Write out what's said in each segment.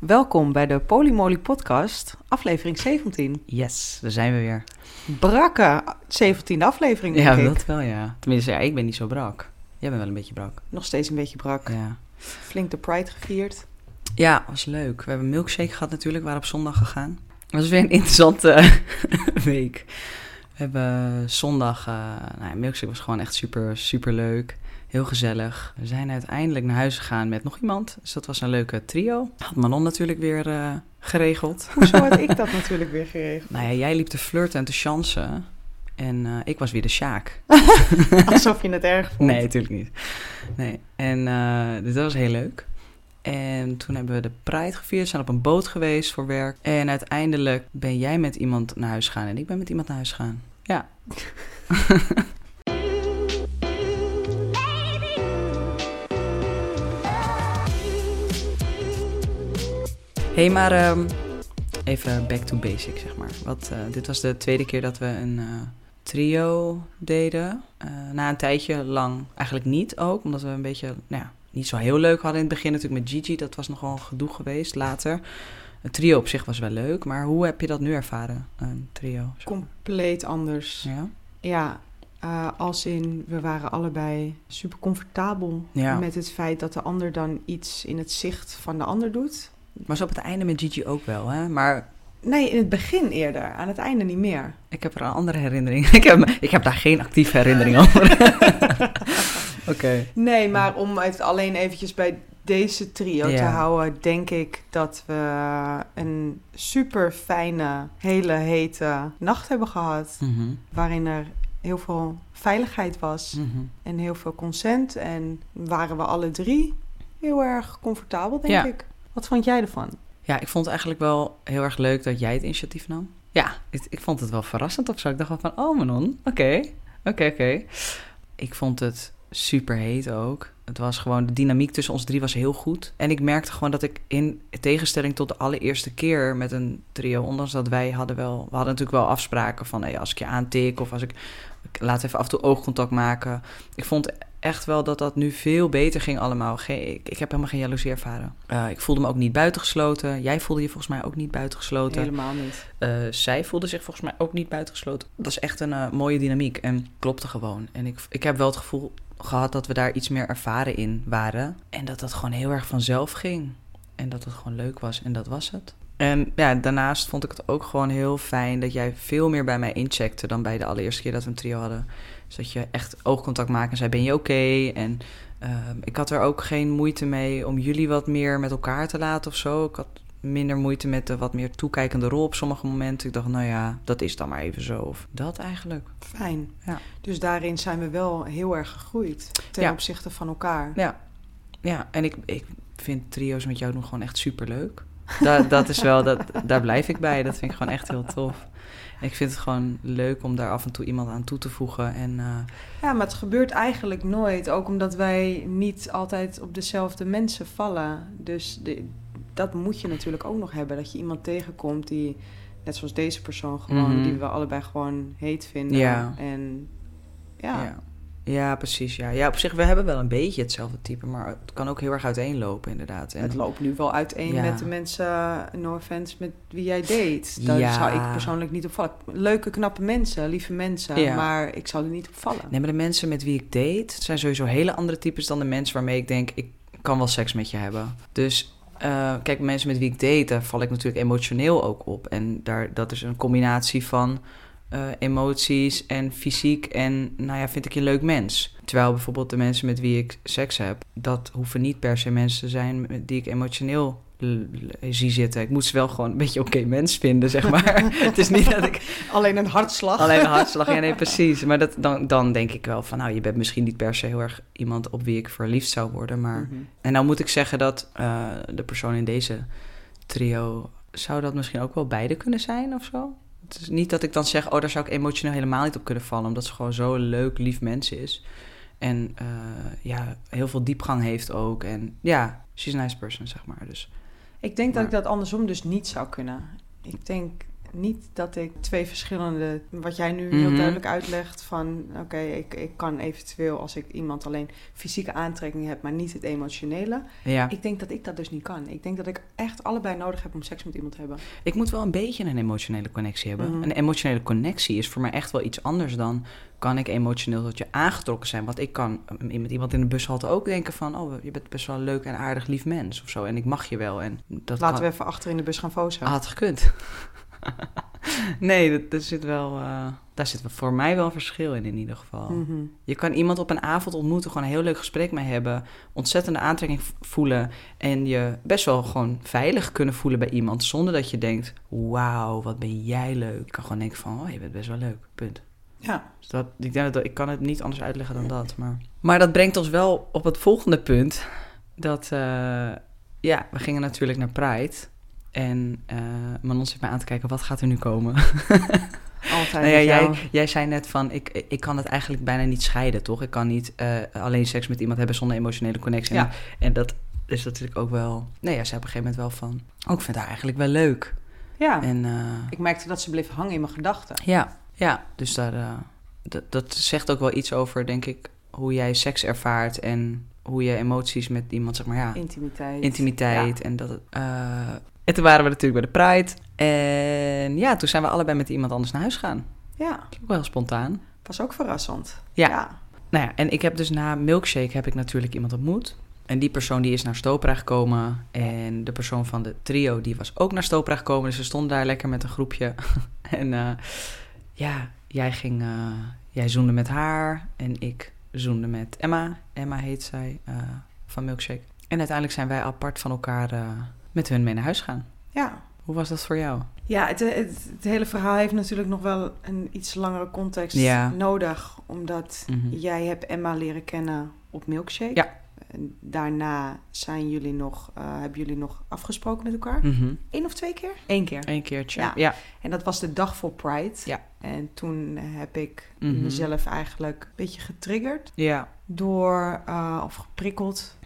Welkom bij de Polymoly Podcast, aflevering 17. Yes, daar zijn we weer. Brakke 17e aflevering, denk ja, ik. dat wel, ja. Tenminste, ja, ik ben niet zo brak. Jij bent wel een beetje brak. Nog steeds een beetje brak. Ja. Flink de Pride gevierd. Ja, was leuk. We hebben een milkshake gehad natuurlijk, we waren op zondag gegaan. Het was weer een interessante week. We hebben zondag, eh nou ja, milkshake was gewoon echt super, super leuk. Heel gezellig. We zijn uiteindelijk naar huis gegaan met nog iemand. Dus dat was een leuke trio. Had Manon natuurlijk weer eh, geregeld. Hoezo had ik dat natuurlijk weer geregeld? Nou ja, jij liep te flirten en te chansen. En eh, ik was weer de Sjaak. Alsof je het erg vond. Nee, natuurlijk niet. Nee. En eh, dus dat was heel leuk. En toen hebben we de Pride gevierd, zijn op een boot geweest voor werk. En uiteindelijk ben jij met iemand naar huis gegaan en ik ben met iemand naar huis gegaan. Ja. hey, maar ehm, even back to basic, zeg maar. Wat, eh, dit was de tweede keer dat we een eh, trio deden. Eh, na een tijdje lang eigenlijk niet ook, omdat we een beetje, nou ja, niet zo heel leuk hadden in het begin natuurlijk met Gigi. Dat was nogal gedoe geweest later. Het trio op zich was wel leuk, maar hoe heb je dat nu ervaren, een trio? Compleet anders. Ja? Ja, als in, we waren allebei super comfortabel Ja. met het feit dat de ander dan iets in het zicht van de ander doet. Maar zo op het einde met Gigi ook wel, hè? Maar Nee, in het begin eerder, aan het einde niet meer. ik heb er een andere herinnering. ik, heb, ik heb daar geen actieve herinnering over. Oké. Nee, maar om het alleen eventjes bij deze trio te houden, denk ik dat we een super fijne, hele hete nacht hebben gehad. Mhm. Waarin er heel veel veiligheid was Mhm. en heel veel consent. En waren we alle drie heel erg comfortabel, denk Ja. ik. Wat vond jij ervan? Ja, ik vond het eigenlijk wel heel erg leuk dat jij het initiatief nam. Ja, ik, ik vond het wel verrassend of zo. Ik dacht wel van, oh Manon, oké, oké, oké. Ik vond het super heet ook. Het was gewoon, de dynamiek tussen ons drie was heel goed. En ik merkte gewoon dat ik in tegenstelling tot de allereerste keer met een trio, ondanks dat wij hadden wel, we hadden natuurlijk wel afspraken van, hey, als ik je aantik of als ik, ik laat even af en toe oogcontact maken. Ik vond echt wel dat dat nu veel beter ging allemaal. Geen, ik, ik heb helemaal geen jaloezie ervaren. Eh, ik voelde me ook niet buitengesloten. Jij voelde je volgens mij ook niet buitengesloten. Helemaal niet. Eh, zij voelde zich volgens mij ook niet buitengesloten. Dat is echt een eh, mooie dynamiek en klopte gewoon. En ik, ik heb wel het gevoel gehad dat we daar iets meer ervaren in waren. En dat dat gewoon heel erg vanzelf ging. En dat het gewoon leuk was en dat was het. En ja, daarnaast vond ik het ook gewoon heel fijn dat jij veel meer bij mij incheckte dan bij de allereerste keer dat we een trio hadden. Dus dat je echt oogcontact maakte en zei, ben je oké? En ehm, ik had er ook geen moeite mee om jullie wat meer met elkaar te laten of zo. Ik had minder moeite met de wat meer toekijkende rol op sommige momenten. Ik dacht, nou ja, dat is dan maar even zo. Of dat eigenlijk. Fijn. Ja. Dus daarin zijn we wel heel erg gegroeid ten Ja. opzichte van elkaar. Ja, ja en ik, ik vind trio's met jou doen gewoon echt super leuk. Da, dat is wel, dat, daar blijf ik bij. Dat vind ik gewoon echt heel tof. En ik vind het gewoon leuk om daar af en toe iemand aan toe te voegen. En eh, Ja, maar het gebeurt eigenlijk nooit. Ook omdat wij niet altijd op dezelfde mensen vallen. Dus de, dat moet je natuurlijk ook nog hebben. Dat je iemand tegenkomt die, net zoals deze persoon gewoon, Mhm. die we allebei gewoon heet vinden. Ja. En ja, ja. Ja. precies. Ja. ja, op zich, we hebben wel een beetje hetzelfde type. Maar het kan ook heel erg uiteenlopen, inderdaad. En het loopt nu wel uiteen Ja. met de mensen, no offense, met wie jij date. Daar Ja. zou ik persoonlijk niet op vallen. Leuke, knappe mensen, lieve mensen. Ja. Maar ik zou er niet op vallen. Nee, maar de mensen met wie ik date zijn sowieso hele andere types dan de mensen waarmee ik denk, ik kan wel seks met je hebben. Dus eh, kijk, mensen met wie ik date, daar val ik natuurlijk emotioneel ook op. En daar, dat is een combinatie van eh, emoties en fysiek en, nou ja, vind ik je een leuk mens. Terwijl bijvoorbeeld de mensen met wie ik seks heb, dat hoeven niet per se mensen te zijn die ik emotioneel zie zitten. Ik moet ze wel gewoon een beetje oké mens vinden, zeg maar. Het is niet dat ik Alleen een hartslag. Alleen een hartslag, ja nee, precies. Maar dat, dan, dan denk ik wel van, nou, je bent misschien niet per se heel erg iemand op wie ik verliefd zou worden. Maar... Mhm. En nou moet ik zeggen dat eh, de persoon in deze trio, zou dat misschien ook wel beide kunnen zijn of zo? Het is niet dat ik dan zeg, oh, daar zou ik emotioneel helemaal niet op kunnen vallen. Omdat ze gewoon zo'n leuk, lief mens is. En eh, ja, heel veel diepgang heeft ook. En ja, she's a nice person, zeg maar. Dus Ik denk dat ik dat andersom dus niet zou kunnen. Ik denk, niet dat ik twee verschillende, wat jij nu heel Mhm. duidelijk uitlegt, van oké, ik, ik kan eventueel als ik iemand alleen fysieke aantrekking heb, maar niet het emotionele. Ja. Ik denk dat ik dat dus niet kan. Ik denk dat ik echt allebei nodig heb om seks met iemand te hebben. Ik moet wel een beetje een emotionele connectie hebben. Mhm. Een emotionele connectie is voor mij echt wel iets anders dan... kan ik emotioneel tot je aangetrokken zijn. Want ik kan eh, met iemand in de bushalte ook denken van... oh, je bent best wel een leuk en aardig lief mens of zo. En ik mag je wel. En dat Laten kan... we even achter in de bus gaan fozen. Had gekund. nee, dat, dat zit wel, eh, daar zit voor mij wel een verschil in in ieder geval. Mhm. Je kan iemand op een avond ontmoeten, gewoon een heel leuk gesprek mee hebben, ontzettende aantrekking voelen en je best wel gewoon veilig kunnen voelen bij iemand zonder dat je denkt, wauw, wat ben jij leuk. Je kan gewoon denken van, oh, je bent best wel leuk, punt. Ja. Dus dat, ik, denk dat, ik kan het niet anders uitleggen dan dat. Maar, maar dat brengt ons wel op het volgende punt. Dat, eh, ja, we gingen natuurlijk naar Pride. En eh Manon zit mij aan te kijken, wat gaat er nu komen? Altijd Nou ja, jij, jij zei net van, ik, ik kan het eigenlijk bijna niet scheiden, toch? Ik kan niet eh, alleen seks met iemand hebben zonder emotionele connectie. Ja. En, en dat is natuurlijk ook wel... Nee, ja, zei op een gegeven moment wel van... Oh, ik vind haar eigenlijk wel leuk. Ja. En eh, Ik merkte dat ze bleef hangen in mijn gedachten. ja, ja, dus daar, dat, zegt ook wel iets over, denk ik, hoe jij seks ervaart en hoe je emoties met iemand, zeg maar, ja, Intimiteit. intimiteit. En, dat het, en toen waren we natuurlijk bij de Pride. En ja, toen zijn we allebei met iemand anders naar huis gegaan. Ja, Dat ook wel heel spontaan. was ook verrassend. Ja. ja. Nou ja, en ik heb dus na Milkshake heb ik natuurlijk iemand ontmoet. En die persoon die is naar Stopra gekomen. En de persoon van de trio die was ook naar Stopra gekomen. Dus ze stonden daar lekker met een groepje. en eh, ja, jij ging... eh, jij zoende met haar en ik zoende met Emma. Emma heet zij, eh, van Milkshake. En uiteindelijk zijn wij apart van elkaar met hun mee naar huis gaan. ja. Hoe was dat voor jou? Ja, het, het, het hele verhaal heeft natuurlijk nog wel een iets langere context Ja. nodig. Omdat Mhm. jij hebt Emma leren kennen op Milkshake. Ja. En daarna zijn jullie nog, eh, hebben jullie nog afgesproken met elkaar? Mhm. Eén of twee keer? Eén keer. Eén keertje. Ja. ja. En dat was de dag voor Pride. Ja. En toen heb ik Mhm. mezelf eigenlijk een beetje getriggerd. Ja. Door, eh, of geprikkeld,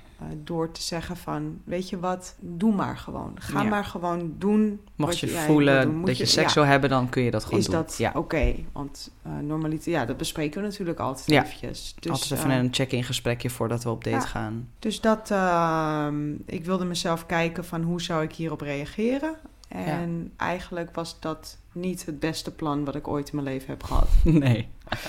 door te zeggen van... Weet je wat, doe maar gewoon. Ga Ja. maar gewoon doen Mocht je voelen dat je, je- seks ja. wil hebben, dan kun je dat gewoon is doen. dat ja. oké? Want uh, normaliter, ja, dat bespreken we natuurlijk altijd Ja. eventjes. Dus, Altijd even eh, een check-in gesprekje voordat we op date gaan. dus dat, ehm, ik wilde mezelf kijken van hoe zou ik hierop reageren. En eigenlijk was dat niet het beste plan wat ik ooit in mijn leven heb gehad. Nee.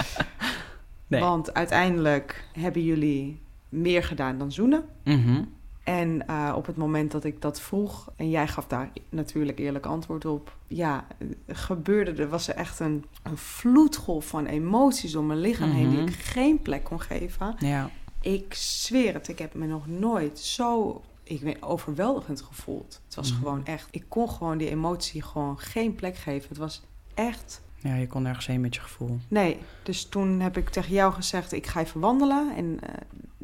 Nee. Want uiteindelijk hebben jullie meer gedaan dan zoenen. Mhm. En eh, op het moment dat ik dat vroeg, en jij gaf daar natuurlijk eerlijk antwoord op, ja, eh, gebeurde er, was er echt een, een vloedgolf van emoties door mijn lichaam heen die Mhm. ik geen plek kon geven. Ja. Ik zweer het, ik heb me nog nooit zo, ik weet, overweldigend gevoeld. Het was Mhm. gewoon echt, ik kon gewoon die emotie gewoon geen plek geven. Het was echt ja, je kon nergens heen met je gevoel. Nee, dus toen heb ik tegen jou gezegd, ik ga even wandelen. En eh,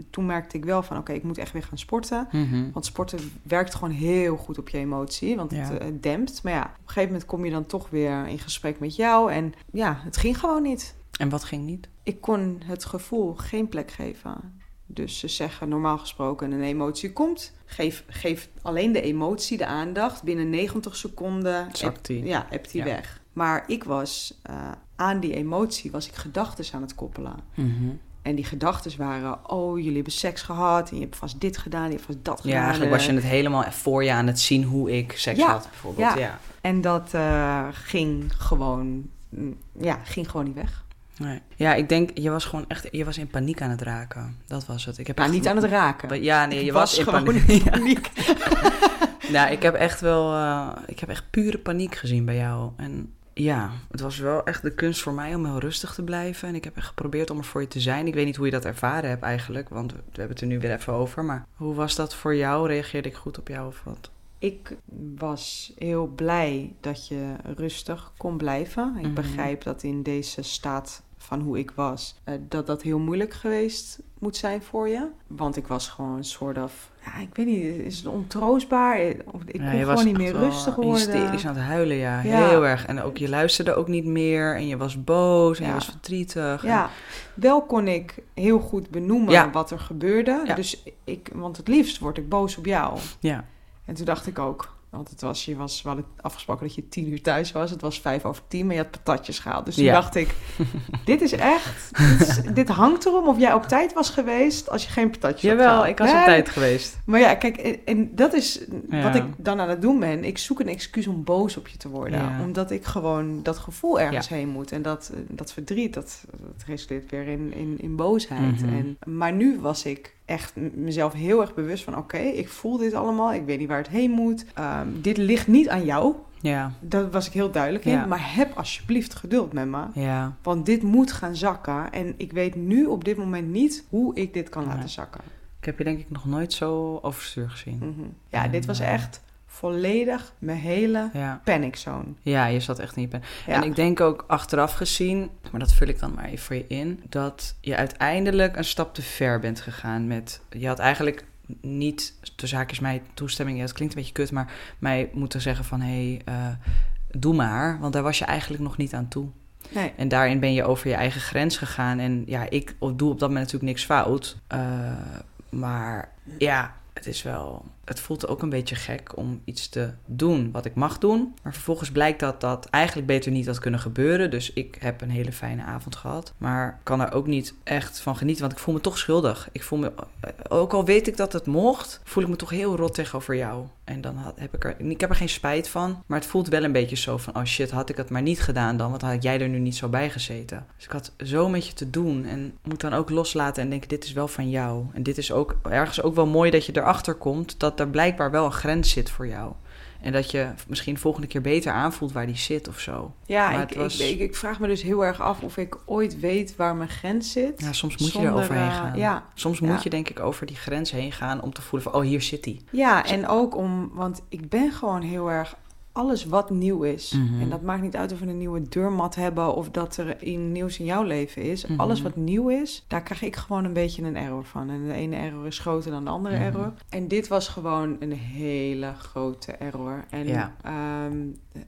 toen merkte ik wel van, oké, ik moet echt weer gaan sporten. Mhm. Want sporten werkt gewoon heel goed op je emotie, want het eh, dempt. Maar ja, op een gegeven moment kom je dan toch weer in gesprek met jou. En ja, het ging gewoon niet. En wat ging niet? Ik kon het gevoel geen plek geven. Dus ze zeggen normaal gesproken een emotie komt. Geef, geef alleen de emotie de aandacht. Binnen 90 seconden Zakt die. ja, hebt die Ja. weg. Maar ik was eh, aan die emotie, was ik gedachten aan het koppelen. Mhm. En die gedachten waren, oh, jullie hebben seks gehad. En je hebt vast dit gedaan, je hebt vast dat gedaan. Ja, eigenlijk was je het helemaal voor je aan het zien hoe ik seks Ja. had, bijvoorbeeld. Ja. Ja. En dat eh, ging gewoon, mm, ja, ging gewoon niet weg. Nee. ja, ik denk, je was gewoon echt, je was in paniek aan het raken. Dat was het. Ik heb Ja, echt- niet aan het raken. Ja, nee, je Ik was, in gewoon paniek. in paniek. Nou, ik heb echt wel, eh, ik heb echt pure paniek gezien bij jou. En ja, het was wel echt de kunst voor mij om heel rustig te blijven. En ik heb echt geprobeerd om er voor je te zijn. Ik weet niet hoe je dat ervaren hebt eigenlijk, want we, hebben het er nu weer even over. Maar hoe was dat voor jou? Reageerde ik goed op jou of wat? Ik was heel blij dat je rustig kon blijven. Ik Mhm. begrijp dat in deze staat van hoe ik was, eh, dat dat heel moeilijk geweest moet zijn voor je. Want ik was gewoon een soort of, ja, ik weet niet, is het ontroostbaar? Ik kon je gewoon niet meer rustig worden. Hysterisch aan het huilen, ja. Ja. Heel erg. En ook je luisterde ook niet meer. En je was boos en je Ja. was verdrietig. Ja, wel kon ik heel goed benoemen Ja. wat er gebeurde. Dus ik, want het liefst word ik boos op jou. Ja. En toen dacht ik ook, Want het was, je was, we hadden afgesproken dat je tien uur thuis was. Het was vijf over tien, maar je had patatjes gehaald. Dus toen Ja. dacht ik, dit is echt... Dit, is- dit hangt erom of jij op tijd was geweest als je geen patatjes had Jawel, ik was Nee, op tijd geweest. Maar ja, kijk, en, en dat is Ja. wat ik dan aan het doen ben. Ik zoek een excuus om boos op je te worden. Ja. Omdat ik gewoon dat gevoel ergens heen moet. En dat, dat verdriet, dat, dat resulteert weer in, in, in boosheid. Mhm. en, maar nu was ik echt mezelf heel erg bewust van... oké, ik voel dit allemaal, ik weet niet waar het heen moet. Ehm, dit ligt niet aan jou. Ja, Daar was ik heel duidelijk in. Ja. Maar heb alsjeblieft geduld met me. ja. Want dit moet gaan zakken. En ik weet nu op dit moment niet hoe ik dit kan laten zakken. Ik heb je denk ik nog nooit zo overstuur gezien. Mhm. Ja, En, dit was eh, echt volledig mijn hele Ja. panic zone. ja, je zat echt in je pen. Ja. En ik denk ook achteraf gezien, maar dat vul ik dan maar even voor je in, dat je uiteindelijk een stap te ver bent gegaan met. Je had eigenlijk niet, tussen haakjes mij toestemming, ja, het klinkt een beetje kut, maar mij moeten zeggen van hé, hey, eh, doe maar, want daar was je eigenlijk nog niet aan toe. Nee. En daarin ben je over je eigen grens gegaan. En ja, ik doe op dat moment natuurlijk niks fout. Eh, maar ja, het is wel. Het voelt ook een beetje gek om iets te doen wat ik mag doen. Maar vervolgens blijkt dat dat eigenlijk beter niet had kunnen gebeuren. Dus ik heb een hele fijne avond gehad. Maar kan er ook niet echt van genieten. Want ik voel me toch schuldig. Ik voel me, eh, ook al weet ik dat het mocht, voel ik me toch heel rot tegenover jou. En dan heb ik er. Ik heb er geen spijt van. Maar het voelt wel een beetje zo van: oh shit, had ik het maar niet gedaan dan. Want had jij er nu niet zo bij gezeten. Dus ik had zo met je te doen. En moet dan ook loslaten en denken: dit is wel van jou. En dit is ook ergens ook wel mooi dat je erachter komt dat er blijkbaar wel een grens zit voor jou. En dat je misschien volgende keer beter aanvoelt waar die zit of zo. Ja, ik, was- ik, ik, ik vraag me dus heel erg af of ik ooit weet waar mijn grens zit. Ja, soms moet je er overheen eh, gaan. Ja, Soms Ja. moet je denk ik over die grens heen gaan om te voelen van, oh, hier zit hij. ja, en ook om, want ik ben gewoon heel erg alles wat nieuw is. Mhm. En dat maakt niet uit of we een nieuwe deurmat hebben of dat er iets nieuws in jouw leven is. Mhm. Alles wat nieuw is, daar krijg ik gewoon een beetje een error van. En de ene error is groter dan de andere Mhm. error. En dit was gewoon een hele grote error. En Ja. ehm,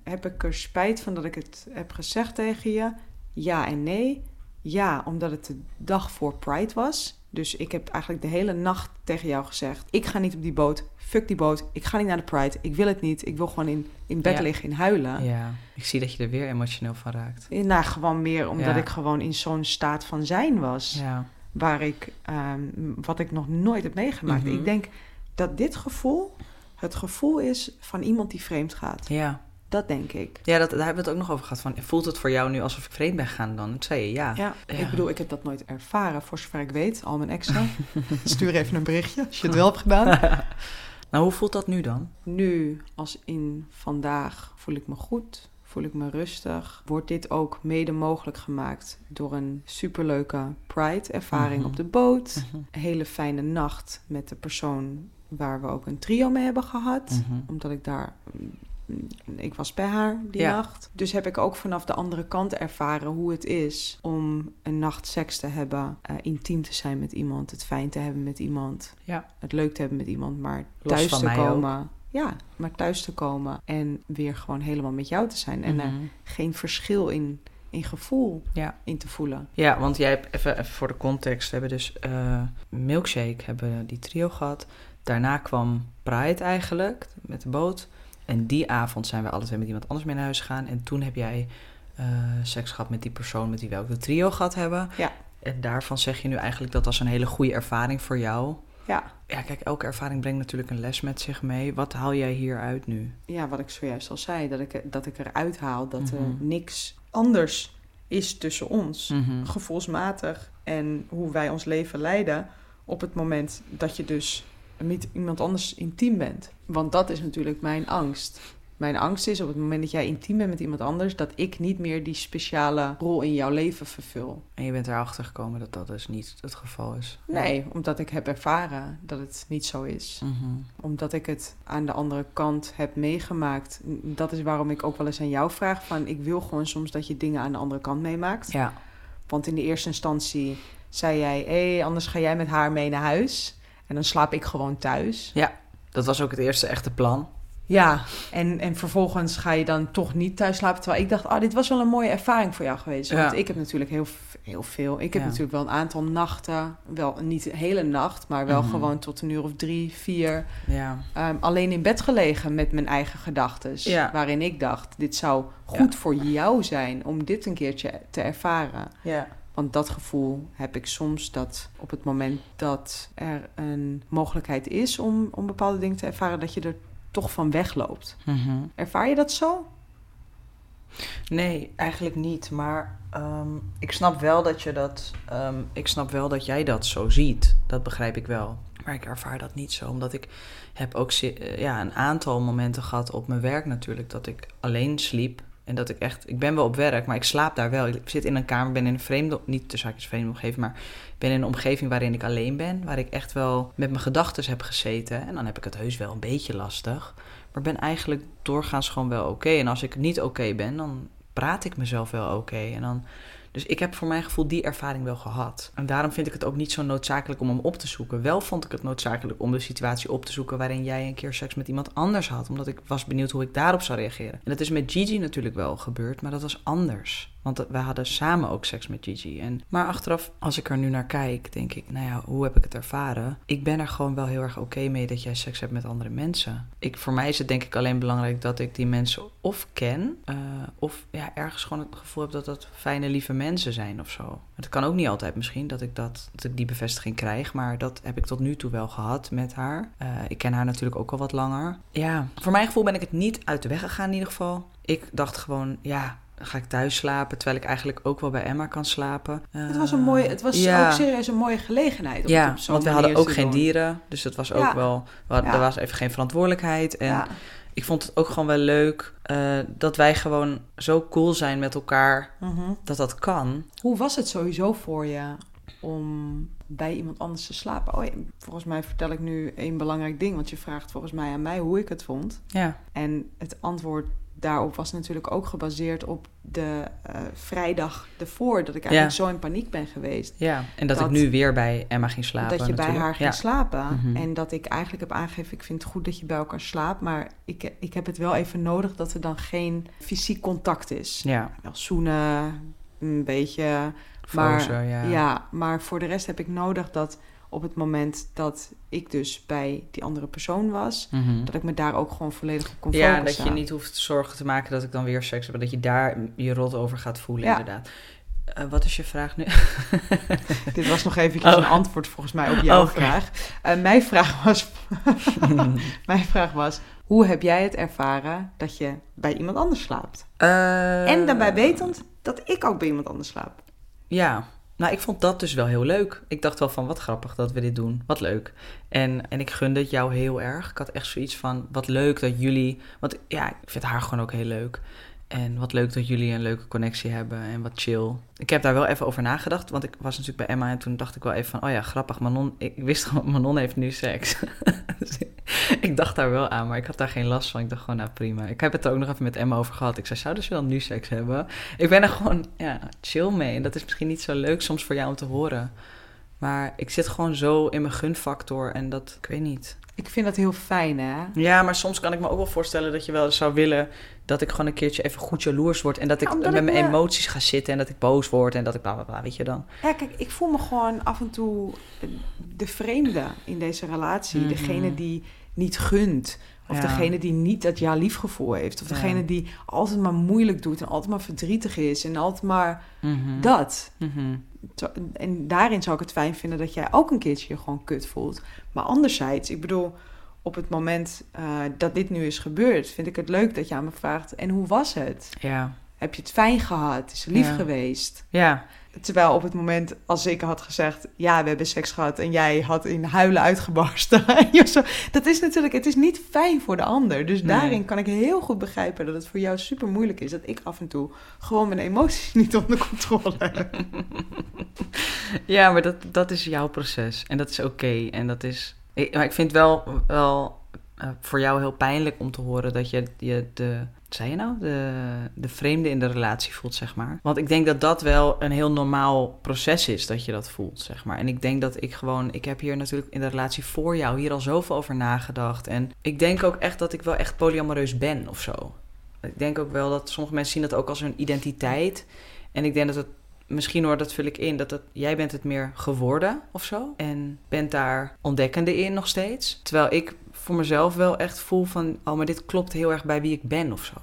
heb ik er spijt van dat ik het heb gezegd tegen je? Ja en nee. Ja, omdat het de dag voor Pride was. Dus ik heb eigenlijk de hele nacht tegen jou gezegd: ik ga niet op die boot. Fuck die boot. Ik ga niet naar de Pride. Ik wil het niet. Ik wil gewoon in, in bed Ja. liggen, in huilen. Ja, ik zie dat je er weer emotioneel van raakt. Nou, gewoon meer omdat Ja. ik gewoon in zo'n staat van zijn was. Ja, Waar ik, ehm, wat ik nog nooit heb meegemaakt. Mhm. Ik denk dat dit gevoel het gevoel is van iemand die vreemd gaat. ja. Dat denk ik. Ja, dat, daar hebben we het ook nog over gehad. Van, voelt het voor jou nu alsof ik vreemd ben gegaan dan? Dat zei je ja. Ja, Ja. ik bedoel, ik heb dat nooit ervaren, voor zover ik weet. Al mijn exen. Stuur even een berichtje als je het wel hebt gedaan. Nou, hoe voelt dat nu dan? Nu, als in vandaag, voel ik me goed, voel ik me rustig. Wordt dit ook mede mogelijk gemaakt door een superleuke Pride-ervaring Mhm. op de boot. Een hele fijne nacht met de persoon waar we ook een trio mee hebben gehad. Mhm. Omdat ik daar... Ik was bij haar die Ja. nacht. Dus heb ik ook vanaf de andere kant ervaren hoe het is om een nacht seks te hebben. eh, intiem te zijn met iemand. Het fijn te hebben met iemand. Ja. Het leuk te hebben met iemand. Maar Los thuis van te mij komen. Ja, maar thuis te komen. En weer gewoon helemaal met jou te zijn. En er Mhm. geen verschil in, in gevoel Ja. in te voelen. Ja, want jij hebt even, even voor de context. We hebben dus eh, Milkshake, hebben die trio gehad. Daarna kwam Pride eigenlijk, met de boot. En die avond zijn we alle twee met iemand anders mee naar huis gegaan. En toen heb jij eh, seks gehad met die persoon met wie we ook de trio gehad hebben. Ja. En daarvan zeg je nu eigenlijk dat was een hele goede ervaring voor jou. Ja. Ja, kijk, elke ervaring brengt natuurlijk een les met zich mee. Wat haal jij hieruit nu? ja, wat ik zojuist al zei, dat ik, dat ik eruit haal dat er Mhm. niks anders is tussen ons, Mhm. gevoelsmatig en hoe wij ons leven leiden op het moment dat je dus met iemand anders intiem bent. Want dat is natuurlijk mijn angst. Mijn angst is op het moment dat jij intiem bent met iemand anders, dat ik niet meer die speciale rol in jouw leven vervul. En je bent erachter gekomen dat dat dus niet het geval is. Nee, omdat ik heb ervaren dat het niet zo is. Mhm. Omdat ik het aan de andere kant heb meegemaakt. Dat is waarom ik ook wel eens aan jou vraag van... ik wil gewoon soms dat je dingen aan de andere kant meemaakt. Ja. Want in de eerste instantie zei jij... hé, hey, anders ga jij met haar mee naar huis. En dan slaap ik gewoon thuis. Dat was ook het eerste echte plan. Ja, en, en vervolgens ga je dan toch niet thuis slapen. Terwijl ik dacht, ah, dit was wel een mooie ervaring voor jou geweest. Want Ja. ik heb natuurlijk heel, heel veel. Ik heb Ja. natuurlijk wel een aantal nachten, wel niet de hele nacht, maar wel Mhm. gewoon tot een uur of drie, vier, Ja. ehm, alleen in bed gelegen met mijn eigen gedachten. Ja. Waarin ik dacht, dit zou goed voor jou zijn om dit een keertje te ervaren. Ja. Want dat gevoel heb ik soms dat op het moment dat er een mogelijkheid is om, om bepaalde dingen te ervaren, dat je er toch van wegloopt. Mhm. Ervaar je dat zo? Nee, eigenlijk niet. Maar ehm, ik snap wel dat je dat. ehm, ik snap wel dat jij dat zo ziet. Dat begrijp ik wel. Maar ik ervaar dat niet zo. Omdat ik heb ook eh, ja, een aantal momenten gehad op mijn werk natuurlijk. Dat ik alleen sliep. En dat ik echt. Ik ben wel op werk, maar ik slaap daar wel. Ik zit in een kamer, ben in een vreemde. Niet de zaakjes vreemde omgeving, maar ben in een omgeving waarin ik alleen ben. Waar ik echt wel met mijn gedachten heb gezeten. En dan heb ik het heus wel een beetje lastig. Maar ben eigenlijk doorgaans gewoon wel oké. En als ik niet oké ben, dan praat ik mezelf wel oké. En dan. Dus ik heb voor mijn gevoel die ervaring wel gehad. En daarom vind ik het ook niet zo noodzakelijk om hem op te zoeken. Wel vond ik het noodzakelijk om de situatie op te zoeken waarin jij een keer seks met iemand anders had. Omdat ik was benieuwd hoe ik daarop zou reageren. En dat is met Gigi natuurlijk wel gebeurd, maar dat was anders. Want we hadden samen ook seks met Gigi. En, maar achteraf, als ik er nu naar kijk, denk ik, nou ja, hoe heb ik het ervaren? Ik ben er gewoon wel heel erg oké mee dat jij seks hebt met andere mensen. Ik, voor mij is het denk ik alleen belangrijk dat ik die mensen of ken, eh, of ja, ergens gewoon het gevoel heb dat dat fijne, lieve mensen zijn of zo. Het kan ook niet altijd misschien dat ik, dat, dat ik die bevestiging krijg, maar dat heb ik tot nu toe wel gehad met haar. Eh, ik ken haar natuurlijk ook al wat langer. Ja, voor mijn gevoel ben ik het niet uit de weg gegaan in ieder geval. Ik dacht gewoon, ja, ga ik thuis slapen, terwijl ik eigenlijk ook wel bij Emma kan slapen. Het was, een mooie, het was ja. ook serieus een mooie gelegenheid. Om Ja, het op zo'n want we hadden ook geen doen. dieren, dus het was ook wel, we hadden, er was even geen verantwoordelijkheid. En ik vond het ook gewoon wel leuk eh, dat wij gewoon zo cool zijn met elkaar Mhm. dat dat kan. Hoe was het sowieso voor je om bij iemand anders te slapen? Oh, volgens mij vertel ik nu één belangrijk ding, want je vraagt volgens mij aan mij hoe ik het vond. Ja, En het antwoord daarop was natuurlijk ook gebaseerd op de eh, vrijdag ervoor, dat ik eigenlijk zo in paniek ben geweest. ja. en dat, Dat- ik nu weer bij Emma ging slapen. dat je bij haar ging ja. slapen. Mhm. En dat ik eigenlijk heb aangegeven, ik vind het goed dat je bij elkaar slaapt, maar ik, ik heb het wel even nodig dat er dan geen fysiek contact is. Ja, Wel zoenen, een beetje Maar, Frozen, ja. ja. maar voor de rest heb ik nodig dat op het moment dat ik dus bij die andere persoon was, Mhm. dat ik me daar ook gewoon volledig op kon Ja, dat focussen. je niet hoeft zorgen te maken dat ik dan weer seks heb. Dat je daar je rot over gaat voelen, Ja. inderdaad. Eh, wat is je vraag nu? Dit was nog Oh. een antwoord volgens mij op jouw Oké. vraag. Eh, mijn, vraag was, mijn vraag was, hoe heb jij het ervaren dat je bij iemand anders slaapt? Eh, En daarbij wetend dat ik ook bij iemand anders slaap. Ja, nou, ik vond dat dus wel heel leuk. Ik dacht wel van, wat grappig dat we dit doen. Wat leuk. En, en ik gunde het jou heel erg. Ik had echt zoiets van, wat leuk dat jullie... Want ja, ik vind haar gewoon ook heel leuk. En wat leuk dat jullie een leuke connectie hebben en wat chill. Ik heb daar wel even over nagedacht, want ik was natuurlijk bij Emma en toen dacht ik wel even van, oh ja, grappig, Manon, ik wist gewoon, Manon heeft nu seks. Dus ik dacht daar wel aan, maar ik had daar geen last van. Ik dacht gewoon, nou prima. Ik heb het er ook nog even met Emma over gehad. Ik zei, zouden ze wel nu seks hebben? Ik ben er gewoon ja, chill mee. En dat is misschien niet zo leuk soms voor jou om te horen. Maar ik zit gewoon zo in mijn gunfactor en dat, ik weet niet. Ik vind dat heel fijn, hè? Ja, maar soms kan ik me ook wel voorstellen dat je wel zou willen dat ik gewoon een keertje even goed jaloers word. En dat ik Ja, met ik mijn me- emoties ga zitten en dat ik boos word en dat ik bla bla bla, weet je dan. Ja, kijk, ik voel me gewoon af en toe de vreemde in deze relatie. Mhm. Degene die niet gunt. Of Ja. degene die niet dat ja liefgevoel heeft. Of Ja. degene die altijd maar moeilijk doet en altijd maar verdrietig is. En altijd maar Mhm. dat. Mhm. En daarin zou ik het fijn vinden dat jij ook een keertje je gewoon kut voelt. Maar anderzijds, ik bedoel, op het moment eh, dat dit nu is gebeurd, vind ik het leuk dat je aan me vraagt: en hoe was het? Ja. Heb je het fijn gehad? Is het lief Ja. geweest? Ja. Terwijl op het moment als ik had gezegd, ja, we hebben seks gehad en jij had in huilen uitgebarsten. dat is natuurlijk, het is niet fijn voor de ander. Dus Nee. daarin kan ik heel goed begrijpen dat het voor jou super moeilijk is. Dat ik af en toe gewoon mijn emoties niet onder controle heb. Ja, maar dat, dat is jouw proces. En dat is oké. En dat is. Ik, maar ik vind wel, wel eh, voor jou heel pijnlijk om te horen dat je, je de, zei je nou, de, de vreemde in de relatie voelt, zeg maar. Want ik denk dat dat wel een heel normaal proces is, dat je dat voelt, zeg maar. En ik denk dat ik gewoon, ik heb hier natuurlijk in de relatie voor jou hier al zoveel over nagedacht. En ik denk ook echt dat ik wel echt polyamoreus ben of zo. Ik denk ook wel dat sommige mensen zien dat ook als hun identiteit. En ik denk dat het misschien hoor, dat vul ik in, dat het, jij bent het meer geworden of zo. En bent daar ontdekkende in nog steeds. Terwijl ik voor mezelf wel echt voel van, oh, maar dit klopt heel erg bij wie ik ben of zo.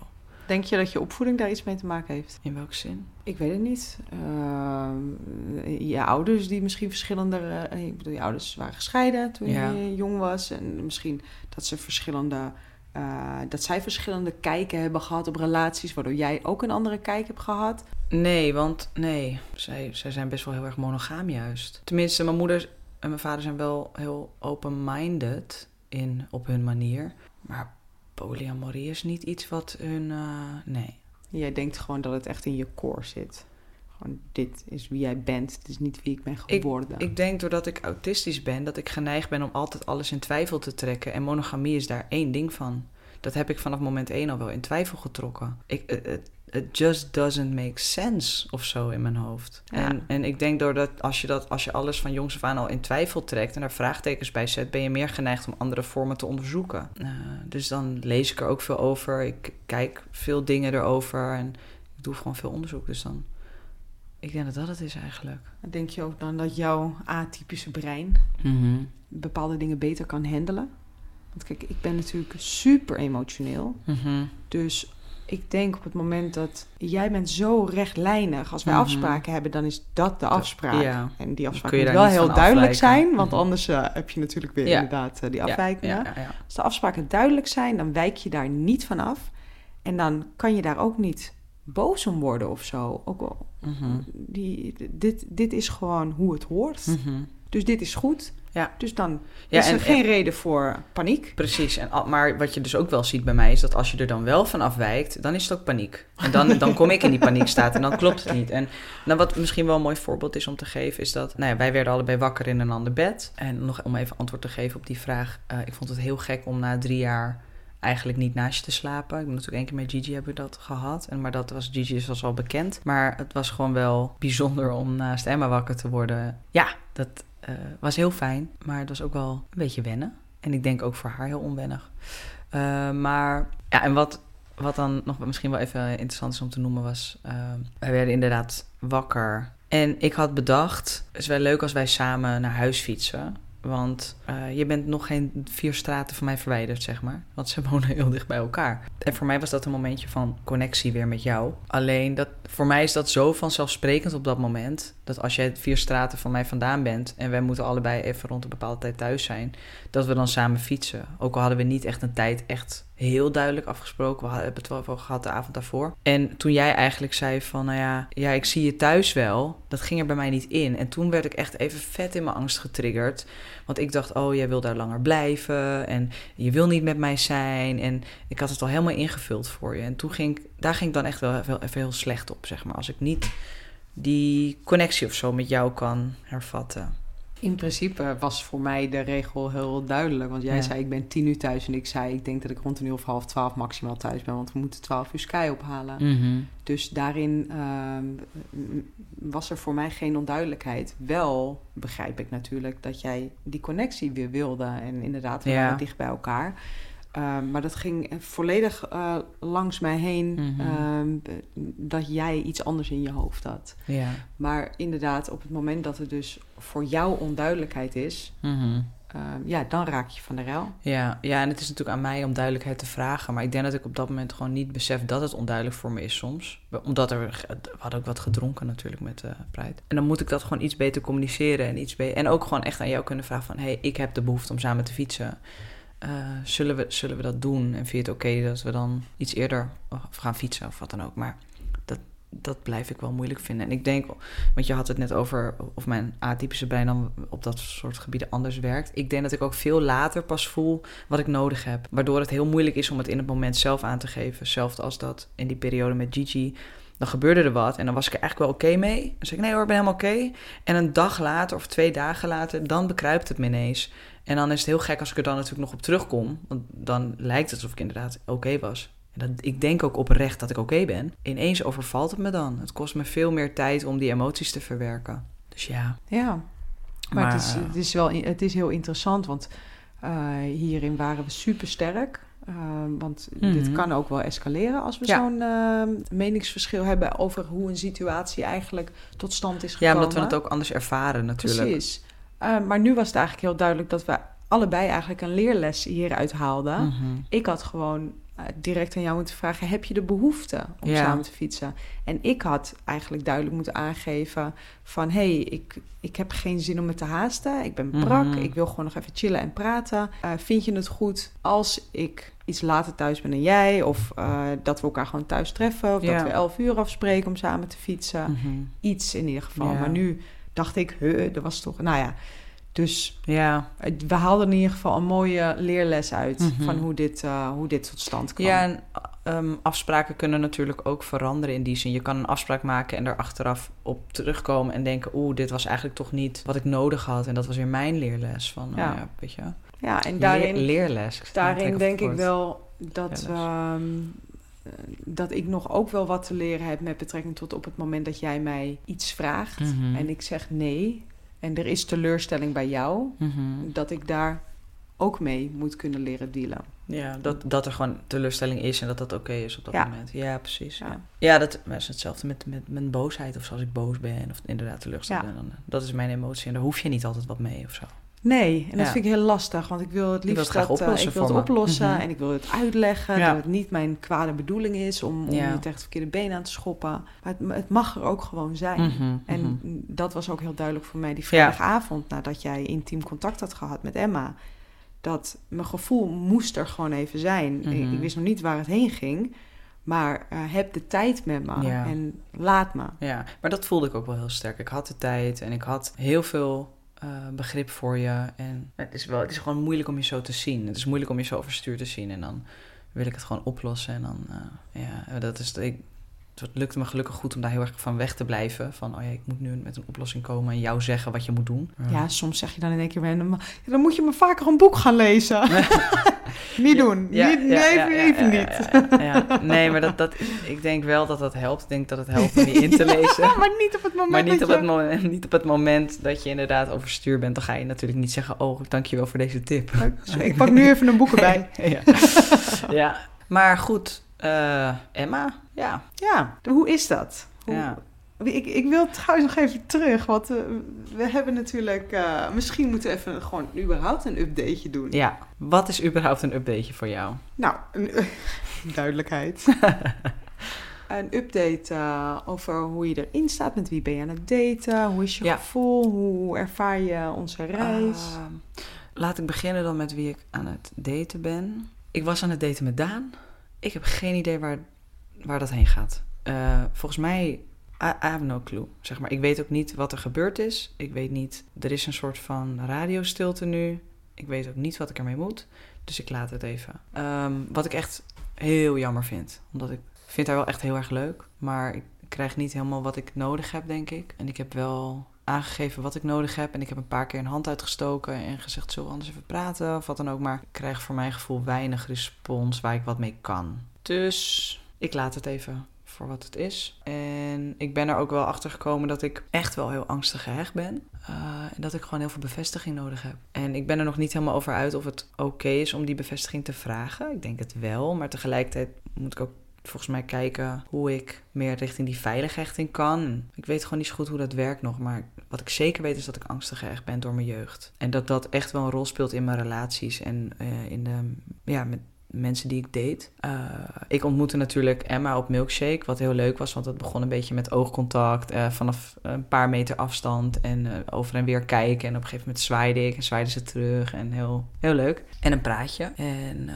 Denk je dat je opvoeding daar iets mee te maken heeft? In welke zin? Ik weet het niet. Uh, je ouders die misschien verschillende... Uh, ik bedoel, je ouders waren gescheiden toen Ja. je jong was. En misschien dat ze verschillende... uh, dat zij verschillende kijken hebben gehad op relaties... waardoor jij ook een andere kijk hebt gehad. Nee, want nee, zij, zij zijn best wel heel erg monogaam juist. Tenminste, mijn moeder en mijn vader zijn wel heel open-minded in, op hun manier. Maar polyamorie is niet iets wat hun... eh, nee. Jij denkt gewoon dat het echt in je core zit. Gewoon, dit is wie jij bent. Dit is niet wie ik ben geworden. Ik denk doordat ik autistisch ben, dat ik geneigd ben om altijd alles in twijfel te trekken. En monogamie is daar één ding van. Dat heb ik vanaf moment één al wel in twijfel getrokken. Ik, het, it just doesn't make sense of zo in mijn hoofd. Ja. En, en ik denk doordat als je, dat, als je alles van jongs af aan al in twijfel trekt en daar vraagtekens bij zet, ben je meer geneigd om andere vormen te onderzoeken. Uh, dus dan lees ik er ook veel over. Ik kijk veel dingen erover en ik doe gewoon veel onderzoek. Dus dan. Ik denk dat dat het is eigenlijk. Denk je ook dan dat jouw atypische brein mm-hmm. bepaalde dingen beter kan handelen? Want kijk, ik ben natuurlijk super emotioneel. Mm-hmm. Dus ik denk op het moment dat jij bent zo rechtlijnig. Als wij Mhm. afspraken hebben, dan is dat de afspraak. Ja. En die afspraak moet wel heel duidelijk afwijken. zijn. Want Mhm. anders eh, heb je natuurlijk weer Ja. inderdaad eh, die afwijkingen. Ja. Als de afspraken duidelijk zijn, dan wijk je daar niet van af. En dan kan je daar ook niet boos om worden of zo. Ook al, Mhm. die, dit, dit is gewoon hoe het hoort. Dus dit is goed. Ja. Dus dan Ja, is er en- geen reden voor paniek. Precies, en, maar wat je dus ook wel ziet bij mij is dat als je er dan wel van afwijkt, dan is het ook paniek. En dan, dan kom ik in die paniekstaat en dan klopt het niet. En nou, wat misschien wel een mooi voorbeeld is om te geven, is dat nou ja, wij werden allebei wakker in een ander bed. En nog om even antwoord te geven op die vraag, eh, ik vond het heel gek om na drie jaar eigenlijk niet naast je te slapen. Ik ben natuurlijk één keer met Gigi hebben we dat gehad. En, maar dat was Gigi was al bekend. Maar het was gewoon wel bijzonder om naast Emma wakker te worden. Ja, dat uh, was heel fijn. Maar het was ook wel een beetje wennen. En ik denk ook voor haar heel onwennig. Uh, maar ja, en wat, wat dan nog misschien wel even interessant is om te noemen was... Uh, wij werden inderdaad wakker. En ik had bedacht, het is wel leuk als wij samen naar huis fietsen. Want uh, je bent nog geen vier straten van mij verwijderd, zeg maar. Want ze wonen heel dicht bij elkaar. En voor mij was dat een momentje van connectie weer met jou. Alleen, dat, voor mij is dat zo vanzelfsprekend op dat moment... dat als jij vier straten van mij vandaan bent... en wij moeten allebei even rond een bepaalde tijd thuis zijn... dat we dan samen fietsen. Ook al hadden we niet echt een tijd echt heel duidelijk afgesproken. We hebben het wel gehad de avond daarvoor. En toen jij eigenlijk zei van... nou ja, ja, ik zie je thuis wel... dat ging er bij mij niet in. En toen werd ik echt even vet in mijn angst getriggerd... Want ik dacht, oh, jij wil daar langer blijven en je wil niet met mij zijn. En ik had het al helemaal ingevuld voor je. En toen ging daar ging ik dan echt wel even, even heel slecht op, zeg maar. Als ik niet die connectie of zo met jou kan hervatten. In principe was voor mij de regel heel duidelijk. Want jij ja. zei, ik ben tien uur thuis. En ik zei, ik denk dat ik rond een uur of half twaalf maximaal thuis ben. Want we moeten twaalf uur Sky ophalen. Mm-hmm. Dus daarin uh, was er voor mij geen onduidelijkheid. Wel begrijp ik natuurlijk dat jij die connectie weer wilde. En inderdaad, we Ja. waren dicht bij elkaar. Uh, maar dat ging volledig uh, langs mij heen Mhm. uh, dat jij iets anders in je hoofd had. Ja. Maar inderdaad, op het moment dat er dus voor jou onduidelijkheid is, Mhm. ja, dan raak je van de ruil. Ja, ja, en het is natuurlijk aan mij om duidelijkheid te vragen. Maar ik denk dat ik op dat moment gewoon niet besef dat het onduidelijk voor me is soms. Omdat er, we hadden ook wat gedronken natuurlijk met de uh, Pride. En dan moet ik dat gewoon iets beter communiceren en iets beter. En ook gewoon echt aan jou kunnen vragen van, hé, hey, ik heb de behoefte om samen te fietsen. Uh, zullen, we, zullen we dat doen? En vind je het oké dat we dan iets eerder gaan fietsen of wat dan ook? Maar dat, dat blijf ik wel moeilijk vinden. En ik denk, want je had het net over of mijn atypische brein dan op dat soort gebieden anders werkt. Ik denk dat ik ook veel later pas voel wat ik nodig heb. Waardoor het heel moeilijk is om het in het moment zelf aan te geven. Zelfs als dat in die periode met Gigi dan gebeurde er wat en dan was ik er eigenlijk wel oké mee. Dan zei ik, nee hoor, ik ben helemaal oké. En een dag later of twee dagen later, dan bekruipt het me ineens. En dan is het heel gek als ik er dan natuurlijk nog op terugkom. Want dan lijkt het alsof ik inderdaad oké was. En dat, ik denk ook oprecht dat ik oké ben. Ineens overvalt het me dan. Het kost me veel meer tijd om die emoties te verwerken. Dus ja. Ja, maar, het, is, het, is wel, het is heel interessant, want uh, hierin waren we super sterk. Uh, want dit Mhm. kan ook wel escaleren als we Ja. zo'n uh, meningsverschil hebben over hoe een situatie eigenlijk tot stand is Ja, gekomen. omdat we het ook anders ervaren natuurlijk. Precies. Uh, maar nu was het eigenlijk heel duidelijk dat we allebei eigenlijk een leerles hieruit haalden. Mhm. Ik had gewoon direct aan jou moeten vragen: heb je de behoefte om Ja. samen te fietsen? En ik had eigenlijk duidelijk moeten aangeven: van hé, hey, ik, ik heb geen zin om me te haasten. Ik ben brak. Mhm. Ik wil gewoon nog even chillen en praten. Uh, vind je het goed als ik iets later thuis ben dan jij? Of uh, dat we elkaar gewoon thuis treffen? Of Ja. dat we elf uur afspreken om samen te fietsen? Mhm. Iets in ieder geval. Ja. Maar nu dacht ik, huh, er was toch. Nou ja. Dus Ja, we haalden in ieder geval een mooie leerles uit Mhm. van hoe dit, uh, hoe dit tot stand kwam. Ja, en um, afspraken kunnen natuurlijk ook veranderen in die zin. Je kan een afspraak maken en er achteraf op terugkomen en denken... oeh, dit was eigenlijk toch niet wat ik nodig had. En dat was weer mijn leerles van, Ja. ja, ja weet je... Ja, en daarin, Leer- leerles. Daarin denk ik wel dat, ehm, eh, dat ik nog ook wel wat te leren heb met betrekking tot op het moment dat jij mij iets vraagt Mhm. en ik zeg nee en er is teleurstelling bij jou, Mhm. dat ik daar ook mee moet kunnen leren dealen. Ja, dat, dat er gewoon teleurstelling is en dat dat oké is op dat Ja. moment. Ja, precies. Ja, Ja. ja. dat, is hetzelfde met, met mijn boosheid of zoals ik boos ben of inderdaad teleurgesteld Ja. ben. Dan, eh, dat is mijn emotie en daar hoef je niet altijd wat mee of zo. Nee, en dat Ja. vind ik heel lastig, want ik wil het liefst graag dat, eh, oplossen ik wil het oplossen Mhm. en ik wil het uitleggen Ja. dat het niet mijn kwade bedoeling is om, om Ja. je tegen het verkeerde been aan te schoppen. Maar het, het mag er ook gewoon zijn. Mhm, En mhm. dat was ook heel duidelijk voor mij die vrijdagavond nadat jij intiem contact had gehad met Emma. Dat mijn gevoel moest er gewoon even zijn. Ik, ik wist nog niet waar het heen ging. Maar eh, heb de tijd met me en laat me. Ja, maar dat voelde ik ook wel heel sterk. Ik had de tijd en ik had heel veel eh, begrip voor je. En het is, wel, het is gewoon moeilijk om je zo te zien. Het is moeilijk om je zo overstuur te zien. En dan wil ik het gewoon oplossen. En dan, eh, ja, dat is... Ik, het lukte me gelukkig goed om daar heel erg van weg te blijven. Van, oh ja, ik moet nu met een oplossing komen en jou zeggen wat je moet doen. Ja, soms zeg je dan in één keer random, ja, dan moet je maar vaker een boek gaan lezen. niet doen. Ja, niet, ja, nee, ja, even, ja, even ja, niet. ja, ja, ja. Nee, maar dat, dat, ik denk wel dat dat helpt. Ik denk dat het helpt om die in te lezen. maar niet op het moment Maar niet dat op, het je... moment, niet op het moment dat je inderdaad overstuur bent. Dan ga je natuurlijk niet zeggen, oh, dankjewel voor deze tip. Ik pak nu even een boek erbij. ja. ja. Maar goed, eh, Emma, ja. Ja, hoe is dat? Hoe, ja. Ik, ik wil trouwens nog even terug, want uh, we hebben natuurlijk... Uh, misschien moeten we even gewoon überhaupt een updateje doen. Ja, wat is überhaupt een updateje voor jou? Nou, een, duidelijkheid. een update uh, over hoe je erin staat, met wie ben je aan het daten, hoe is je Ja. gevoel, hoe ervaar je onze reis? Uh, laat ik beginnen dan met wie ik aan het daten ben. Ik was aan het daten met Daan. Ik heb geen idee waar, waar dat heen gaat. Uh, volgens mij, I, have no clue. Zeg maar. Ik weet ook niet wat er gebeurd is. Ik weet niet, er is een soort van radiostilte nu. Ik weet ook niet wat ik ermee moet. Dus ik laat het even. Um, wat ik echt heel jammer vind. Omdat ik vind haar wel echt heel erg leuk. Maar ik krijg niet helemaal wat ik nodig heb, denk ik. En ik heb wel aangegeven wat ik nodig heb. En ik heb een paar keer een hand uitgestoken en gezegd: zullen we anders even praten? Of wat dan ook. Maar ik krijg voor mijn gevoel weinig respons waar ik wat mee kan. Dus ik laat het even voor wat het is. En ik ben er ook wel achter gekomen dat ik echt wel heel angstig gehecht ben. Uh, en dat ik gewoon heel veel bevestiging nodig heb. En ik ben er nog niet helemaal over uit of het oké is om die bevestiging te vragen. Ik denk het wel. Maar tegelijkertijd moet ik ook volgens mij kijken hoe ik meer richting die veilige hechting kan. Ik weet gewoon niet zo goed hoe dat werkt nog, maar wat ik zeker weet is dat ik angstig gehecht ben door mijn jeugd. En dat dat echt wel een rol speelt in mijn relaties en uh, in de, ja, met mensen die ik date. Uh, ik ontmoette natuurlijk Emma op Milkshake, wat heel leuk was, want het begon een beetje met oogcontact uh, vanaf een paar meter afstand en over en weer kijken. En op een gegeven moment zwaaide ik en zwaaide ze terug en heel, heel leuk. En een praatje. En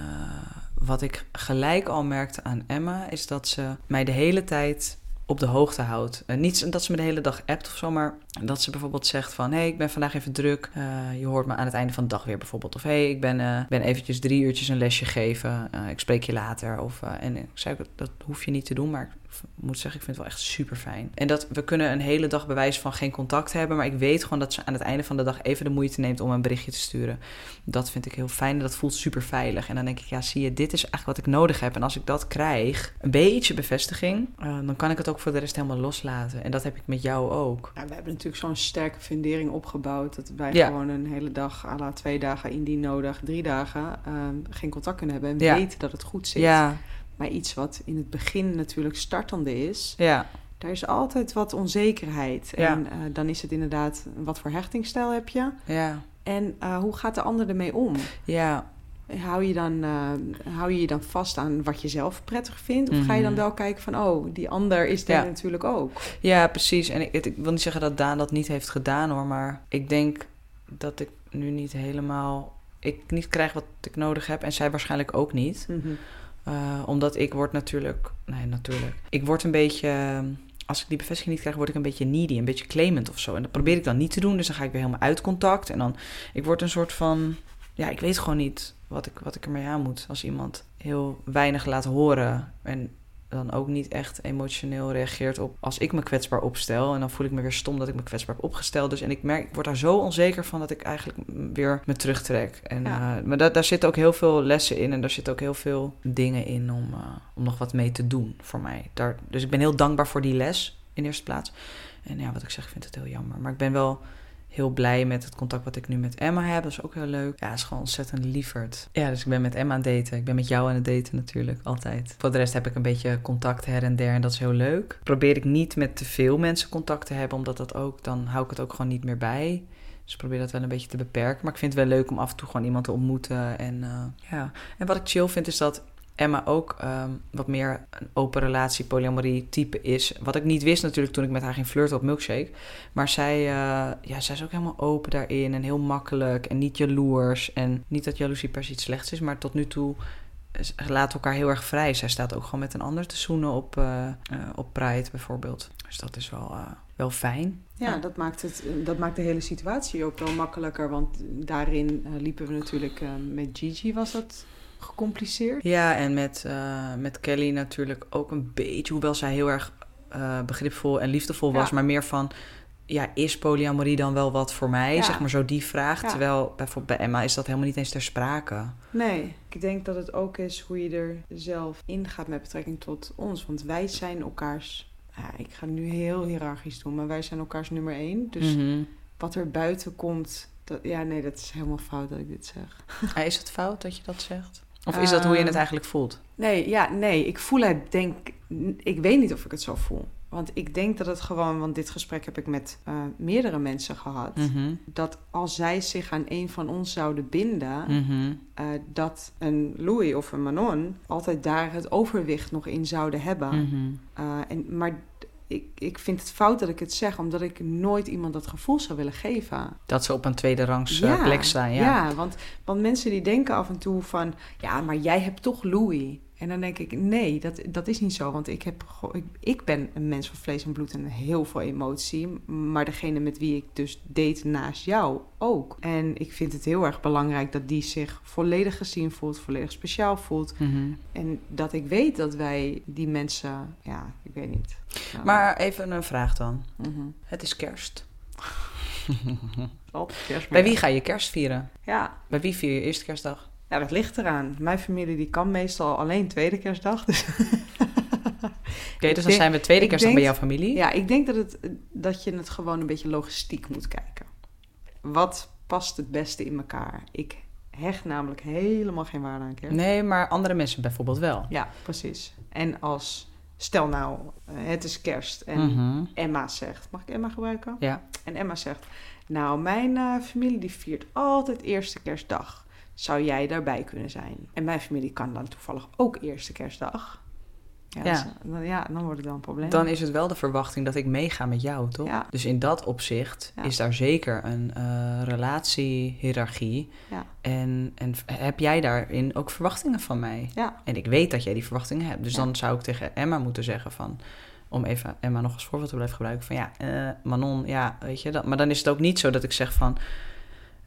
wat ik gelijk al merkte aan Emma is dat ze mij de hele tijd op de hoogte houdt. Uh, niet dat ze me de hele dag appt of zo, maar Dat ze bijvoorbeeld zegt van... hey, ik ben vandaag even druk. Uh, je hoort me aan het einde van de dag weer bijvoorbeeld. Of hé, hey, ik ben, uh, ben eventjes drie uurtjes een lesje geven. Uh, ik spreek je later. Of, en ik zei, dat hoef je niet te doen, maar moet zeggen, ik vind het wel echt super fijn. En dat we kunnen een hele dag bewijs van geen contact hebben. Maar ik weet gewoon dat ze aan het einde van de dag even de moeite neemt om een berichtje te sturen. Dat vind ik heel fijn en dat voelt super veilig. En dan denk ik, ja, zie je, dit is eigenlijk wat ik nodig heb. En als ik dat krijg, een beetje bevestiging, dan kan ik het ook voor de rest helemaal loslaten. En dat heb ik met jou ook. Ja, we hebben zo'n sterke fundering opgebouwd. Dat wij ja. gewoon een hele dag, à la twee dagen indien nodig, drie dagen, uh, geen contact kunnen hebben. En ja. weten dat het goed zit. Ja. Maar iets wat in het begin natuurlijk startende is, ja. daar is altijd wat onzekerheid. En uh, dan is het inderdaad, wat voor hechtingstijl heb je? Ja. En uh, hoe gaat de ander ermee om? Ja. Hou je, dan, uh, hou je je dan vast aan wat je zelf prettig vindt? Of ga je dan Mhm. wel kijken van, oh, die ander is daar natuurlijk ook? Ja, precies. En ik, ik wil niet zeggen dat Daan dat niet heeft gedaan hoor, maar ik denk dat ik nu niet helemaal, ik niet krijg wat ik nodig heb en zij waarschijnlijk ook niet. Mhm. Uh, omdat ik word natuurlijk, nee natuurlijk, ik word een beetje, als ik die bevestiging niet krijg, word ik een beetje needy, een beetje claimant of zo. En dat probeer ik dan niet te doen, dus dan ga ik weer helemaal uit contact. En dan, ik word een soort van, ja, ik weet gewoon niet wat ik, wat ik ermee aan moet. Als iemand heel weinig laat horen en dan ook niet echt emotioneel reageert op als ik me kwetsbaar opstel. En dan voel ik me weer stom dat ik me kwetsbaar heb opgesteld. Dus en ik merk, ik word daar zo onzeker van dat ik eigenlijk weer me terugtrek. En, ja. uh, maar da daar zitten ook heel veel lessen in en daar zitten ook heel veel dingen in om, uh, om nog wat mee te doen voor mij. Daar, dus ik ben heel dankbaar voor die les in eerste plaats. En ja, wat ik zeg, ik vind het heel jammer. Maar ik ben wel heel blij met het contact wat ik nu met Emma heb. Dat is ook heel leuk. Ja, is gewoon ontzettend lieverd. Ja, dus ik ben met Emma aan het daten. Ik ben met jou aan het daten natuurlijk, altijd. Voor de rest heb ik een beetje contact her en der en dat is heel leuk. Probeer ik niet met te veel mensen contact te hebben, omdat dat ook, dan hou ik het ook gewoon niet meer bij. Dus ik probeer dat wel een beetje te beperken. Maar ik vind het wel leuk om af en toe gewoon iemand te ontmoeten. En, uh, ja. en wat ik chill vind is dat Emma ook um, wat meer een open relatie, polyamorie type is. Wat ik niet wist natuurlijk toen ik met haar ging flirten op Milkshake. Maar zij, uh, ja, zij is ook helemaal open daarin en heel makkelijk en niet jaloers. En niet dat jaloezie per se iets slechts is, maar tot nu toe laten elkaar heel erg vrij. Zij staat ook gewoon met een ander te zoenen op, uh, op Pride bijvoorbeeld. Dus dat is wel, wel fijn. Ja, ja, Dat, maakt het, dat maakt de hele situatie ook wel makkelijker. Want daarin liepen we natuurlijk met Gigi was dat gecompliceerd. Ja, en met, uh, met Kelly natuurlijk ook een beetje, hoewel zij heel erg uh, begripvol en liefdevol was, ja. maar meer van. Ja, is polyamorie dan wel wat voor mij? Ja. Zeg maar zo die vraag. Ja. Terwijl bijvoorbeeld bij Emma is dat helemaal niet eens ter sprake. Nee, ik denk dat het ook is hoe je er zelf in gaat met betrekking tot ons. Want wij zijn elkaars. Ja, ik ga nu heel hiërarchisch doen, maar wij zijn elkaars nummer één. Dus mm -hmm. wat er buiten komt. Dat, ja, nee, dat is helemaal fout dat ik dit zeg. Ah, is het fout dat je dat zegt? Of is dat uh, hoe je het eigenlijk voelt? Nee, ja, nee. Ik voel het, denk... Ik weet niet of ik het zo voel. Want ik denk dat het gewoon... Want dit gesprek heb ik met uh, meerdere mensen gehad. Mhm. Mm -hmm. Dat als zij zich aan een van ons zouden binden... Mm -hmm. uh, dat een Louis of een Manon... altijd daar het overwicht nog in zouden hebben. Mm -hmm. en, maar ik, ik vind het fout dat ik het zeg, omdat ik nooit iemand dat gevoel zou willen geven. Dat ze op een tweede rangs ja, plek staan, ja. Ja, want, want mensen die denken af en toe van... ja, maar jij hebt toch Louis. En dan denk ik, nee, dat, dat is niet zo. Want ik, heb, ik, ik ben een mens van vlees en bloed en heel veel emotie. Maar degene met wie ik dus date naast jou ook. En ik vind het heel erg belangrijk dat die zich volledig gezien voelt, volledig speciaal voelt. Mm -hmm. En dat ik weet dat wij die mensen, ja, ik weet niet. Nou, maar even een vraag dan. Mm -hmm. Het is kerst. kerst Bij wie ga je kerst vieren? Ja. Bij wie vier je eerste kerstdag? Ja, dat ligt eraan. Mijn familie die kan meestal alleen tweede kerstdag. Dus Oké, okay, dus dan zijn we tweede kerstdag denk, bij jouw familie? Ja, ik denk dat, het, dat je het gewoon een beetje logistiek moet kijken. Wat past het beste in elkaar? Ik hecht namelijk helemaal geen waarde aan kerst. Nee, maar andere mensen bijvoorbeeld wel. Ja, precies. En als, stel nou, het is kerst en mm -hmm. Emma zegt, mag ik Emma gebruiken? Ja. En Emma zegt, nou, mijn uh, familie die viert altijd eerste kerstdag zou jij daarbij kunnen zijn? En mijn familie kan dan toevallig ook eerste kerstdag. Ja, ja. Dus, dan, ja dan wordt het wel een probleem. Dan is het wel de verwachting dat ik meega met jou, toch? Ja. Dus in dat opzicht Ja. is daar zeker een uh, relatiehierarchie. Ja. En, en heb jij daarin ook verwachtingen van mij? Ja. En ik weet dat jij die verwachtingen hebt. Dus dan zou ik tegen Emma moeten zeggen van... om even Emma nog als voorbeeld te blijven gebruiken. Van ja, eh, Manon, ja, weet je. Dat, maar dan is het ook niet zo dat ik zeg van...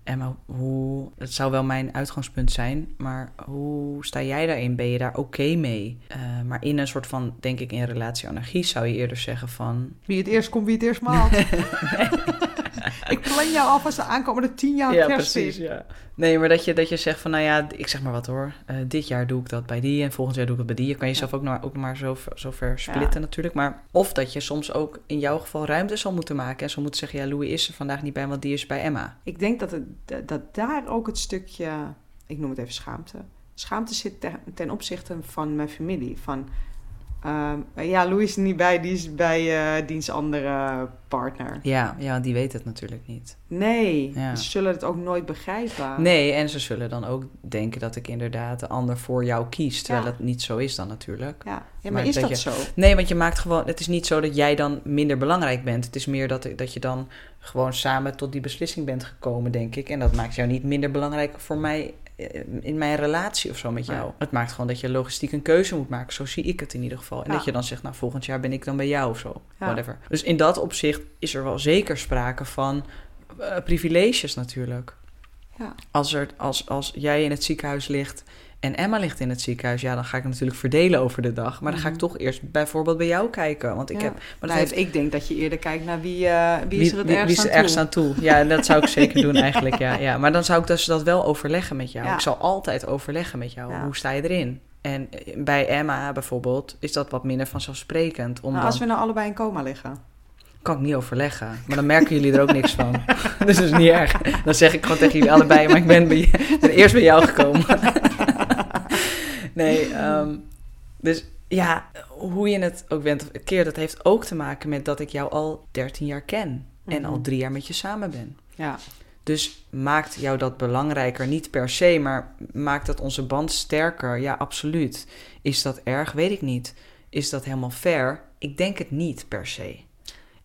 Emma, hoe, het zou wel mijn uitgangspunt zijn, maar hoe sta jij daarin? Ben je daar oké mee? Uh, maar in een soort van, denk ik, in relatie-anarchie zou je eerder zeggen van... Wie het eerst komt, wie het eerst maalt. ik plan jou af als de aankomende tien jaar ja, precies, ja. Nee, maar dat je, dat je zegt van, nou ja, ik zeg maar wat hoor. Uh, dit jaar doe ik dat bij die en volgend jaar doe ik het bij die. Je kan jezelf ook, maar, ook maar zo, zo ver splitten natuurlijk. Maar of dat je soms ook in jouw geval ruimte zal moeten maken. En zal moeten zeggen, ja, Louis is er vandaag niet bij, want die is bij Emma. Ik denk dat, het, dat daar ook het stukje, ik noem het even schaamte. Schaamte zit ten, ten opzichte van mijn familie. Van, Um, ja, Louis is niet bij, die is bij uh, diens andere partner. Ja, ja, die weet het natuurlijk niet. Nee, ze zullen het ook nooit begrijpen. Nee, en ze zullen dan ook denken dat ik inderdaad de ander voor jou kies. Terwijl het niet zo is dan natuurlijk. Ja, ja maar, is dat, zo? Nee, want je maakt gewoon... Het is niet zo dat jij dan minder belangrijk bent. Het is meer dat, dat je dan gewoon samen tot die beslissing bent gekomen, denk ik. En dat maakt jou niet minder belangrijk voor mij eh, in mijn relatie of zo met jou. Het maakt gewoon dat je logistiek een keuze moet maken. Zo zie ik het in ieder geval. En dat je dan zegt, nou volgend jaar ben ik dan bij jou of zo. Whatever. Dus in dat opzicht is er wel zeker sprake van uh, privileges natuurlijk. Als, er, als, als jij in het ziekenhuis ligt en Emma ligt in het ziekenhuis, ja, dan ga ik natuurlijk verdelen over de dag. Maar dan ga ik mhm. toch eerst bijvoorbeeld bij jou kijken. Want ik heb. Maar nou, heeft... Ik denk dat je eerder kijkt naar wie, uh, wie, is er het wie, ergst, wie is er ergst aan toe. Ja, dat zou ik zeker doen eigenlijk. Ja, ja. Maar dan zou ik dus dat wel overleggen met jou. Ik zal altijd overleggen met jou. Hoe sta je erin? En eh, bij Emma bijvoorbeeld is dat wat minder vanzelfsprekend. Om nou, als we nou allebei in coma liggen kan ik niet overleggen. Maar dan merken jullie er ook niks van. dus dat is niet erg. Dan zeg ik gewoon tegen jullie allebei, maar ik ben, bij, ben eerst bij jou gekomen. Nee, ehm, dus ja, hoe je het ook bent of keer, dat heeft ook te maken met dat ik jou al 13 jaar ken. En al mhm. drie jaar met je samen ben. Ja. Dus maakt jou dat belangrijker? Niet per se, maar maakt dat onze band sterker? Ja, absoluut. Is dat erg? Weet ik niet. Is dat helemaal fair? Ik denk het niet per se.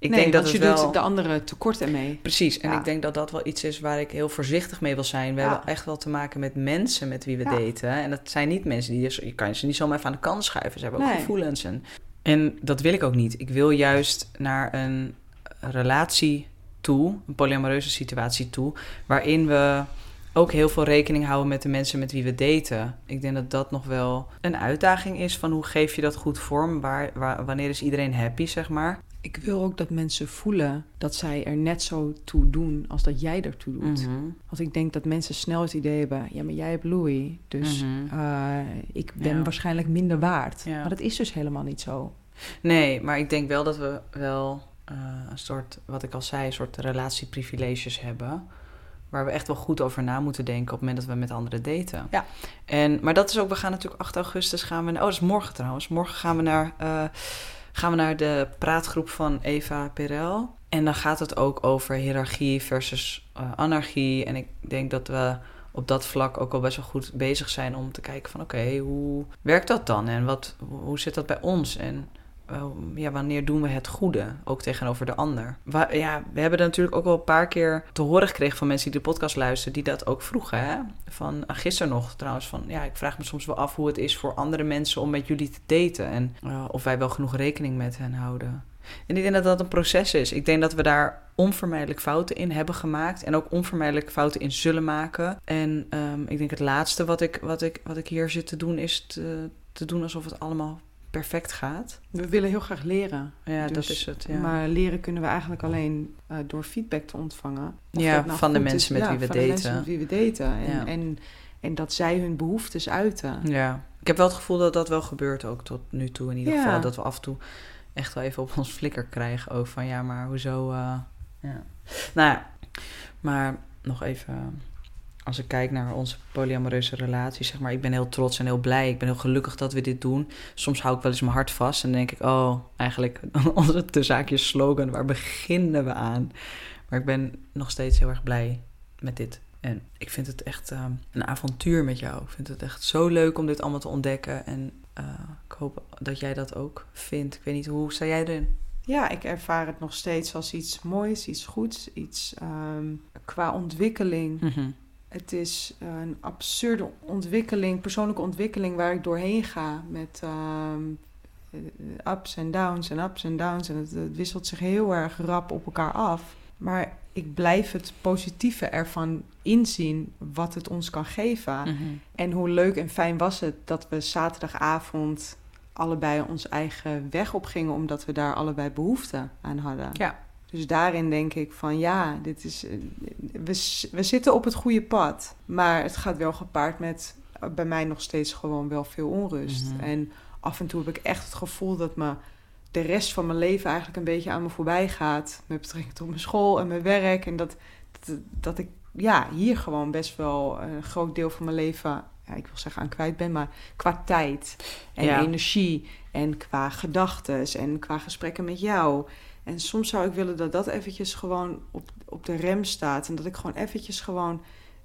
Ik nee, denk dat je wel... doet de andere tekort ermee. Precies, en ik denk dat dat wel iets is waar ik heel voorzichtig mee wil zijn. We hebben echt wel te maken met mensen met wie we daten. En dat zijn niet mensen die... Je kan ze niet zomaar even aan de kant schuiven. Ze hebben ook gevoelens. En, en dat wil ik ook niet. Ik wil juist naar een relatie toe, een polyamoreuze situatie toe... waarin we ook heel veel rekening houden met de mensen met wie we daten. Ik denk dat dat nog wel een uitdaging is van hoe geef je dat goed vorm? Waar, waar, wanneer is iedereen happy, zeg maar? Ik wil ook dat mensen voelen dat zij er net zo toe doen als dat jij ertoe doet. Mhm. Want ik denk dat mensen snel het idee hebben: ja, maar jij hebt Louis, dus mhm. eh, ik ben waarschijnlijk minder waard. Maar dat is dus helemaal niet zo. Nee, maar ik denk wel dat we wel uh, een soort, wat ik al zei, een soort relatieprivileges hebben. Waar we echt wel goed over na moeten denken op het moment dat we met anderen daten. Ja. En, maar dat is ook, we gaan natuurlijk 8 augustus gaan we. Oh, dat is morgen trouwens. Morgen gaan we naar. Uh, gaan we naar de praatgroep van Eva Perel. En dan gaat het ook over hiërarchie versus uh, anarchie. En ik denk dat we op dat vlak ook al best wel goed bezig zijn om te kijken van oké, hoe werkt dat dan? En wat, hoe zit dat bij ons? En ja, wanneer doen we het goede, ook tegenover de ander? ja, we hebben natuurlijk ook wel een paar keer te horen gekregen van mensen die de podcast luisteren, die dat ook vroegen. Hè? Van uh, gisteren nog trouwens, van ja, ik vraag me soms wel af hoe het is voor andere mensen om met jullie te daten en uh, of wij wel genoeg rekening met hen houden. En ik denk dat dat een proces is. Ik denk dat we daar onvermijdelijk fouten in hebben gemaakt. En ook onvermijdelijk fouten in zullen maken. En um, ik denk het laatste wat ik, wat, ik, wat ik hier zit te doen is te, te doen alsof het allemaal perfect gaat. We willen heel graag leren. Ja, dat dus, is het. Ja. Maar leren kunnen we eigenlijk alleen uh, door feedback te ontvangen. ja, nou van de mensen met wie we daten. De mensen met wie we daten. En, ja. en, en, dat zij hun behoeftes uiten. Ja, ik heb wel het gevoel dat dat wel gebeurt ook tot nu toe in ieder geval. Dat we af en toe echt wel even op ons flikker krijgen over van ja, maar hoezo... Uh, ja. Nou ja, maar nog even als ik kijk naar onze polyamoreuze relatie, zeg maar, ik ben heel trots en heel blij. Ik ben heel gelukkig dat we dit doen. Soms hou ik wel eens mijn hart vast en denk ik, oh, eigenlijk onze te zaakjes slogan, waar beginnen we aan? Maar ik ben nog steeds heel erg blij met dit. En ik vind het echt uh, een avontuur met jou. Ik vind het echt zo leuk om dit allemaal te ontdekken. En uh, ik hoop dat jij dat ook vindt. Ik weet niet, hoe sta jij erin? Ja, ik ervaar het nog steeds als iets moois, iets goeds, iets um, qua ontwikkeling. Mm -hmm het is een absurde ontwikkeling, persoonlijke ontwikkeling waar ik doorheen ga met, ehm, eh, ups en downs en ups en downs. En het, het wisselt zich heel erg rap op elkaar af. Maar ik blijf het positieve ervan inzien wat het ons kan geven. Mhm. En hoe leuk en fijn was het dat we zaterdagavond allebei ons eigen weg op gingen, omdat we daar allebei behoefte aan hadden. Ja. Dus daarin denk ik van ja, dit is, eh, we, we zitten op het goede pad. Maar het gaat wel gepaard met eh, bij mij nog steeds gewoon wel veel onrust. Mhm. En af en toe heb ik echt het gevoel dat me de rest van mijn leven eigenlijk een beetje aan me voorbij gaat. Met betrekking tot mijn school en mijn werk. En dat, dat, dat ik ja, hier gewoon best wel een groot deel van mijn leven, ja, ik wil zeggen aan kwijt ben, maar qua tijd en Ja. energie en qua gedachten en qua gesprekken met jou. En soms zou ik willen dat dat eventjes gewoon op, op de rem staat. En dat ik gewoon eventjes gewoon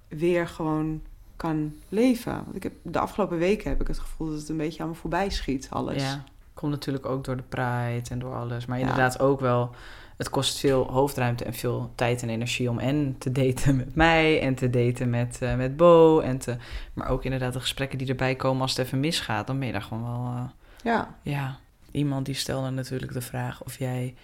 weer gewoon kan leven. Want ik heb, de afgelopen weken heb ik het gevoel dat het een beetje aan me voorbij schiet, alles. Ja, komt natuurlijk ook door de pride en door alles. Maar Ja. inderdaad ook wel, het kost veel hoofdruimte en veel tijd en energie om en te daten met mij en te daten met, eh, met Bo. En te, maar ook inderdaad de gesprekken die erbij komen als het even misgaat. Dan ben je daar gewoon wel, eh, Ja, ja. Iemand die stelde natuurlijk de vraag of jij